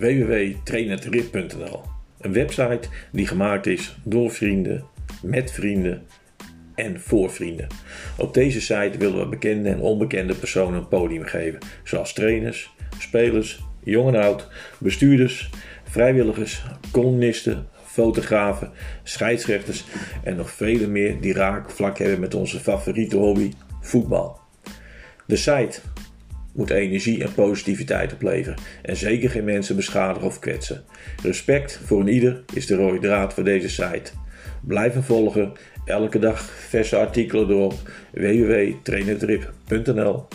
www.trainertrip.nl. Een website die gemaakt is door vrienden, met vrienden en voor vrienden. Op deze site willen we bekende en onbekende personen een podium geven, zoals trainers, spelers, jong en oud, bestuurders, vrijwilligers, columnisten, fotografen, scheidsrechters en nog vele meer die raakvlak hebben met onze favoriete hobby, voetbal. De site moet energie en positiviteit opleveren en zeker geen mensen beschadigen of kwetsen. Respect voor een ieder is de rode draad voor deze site. Blijf volgen, elke dag verse artikelen erop www.trainertrip.nl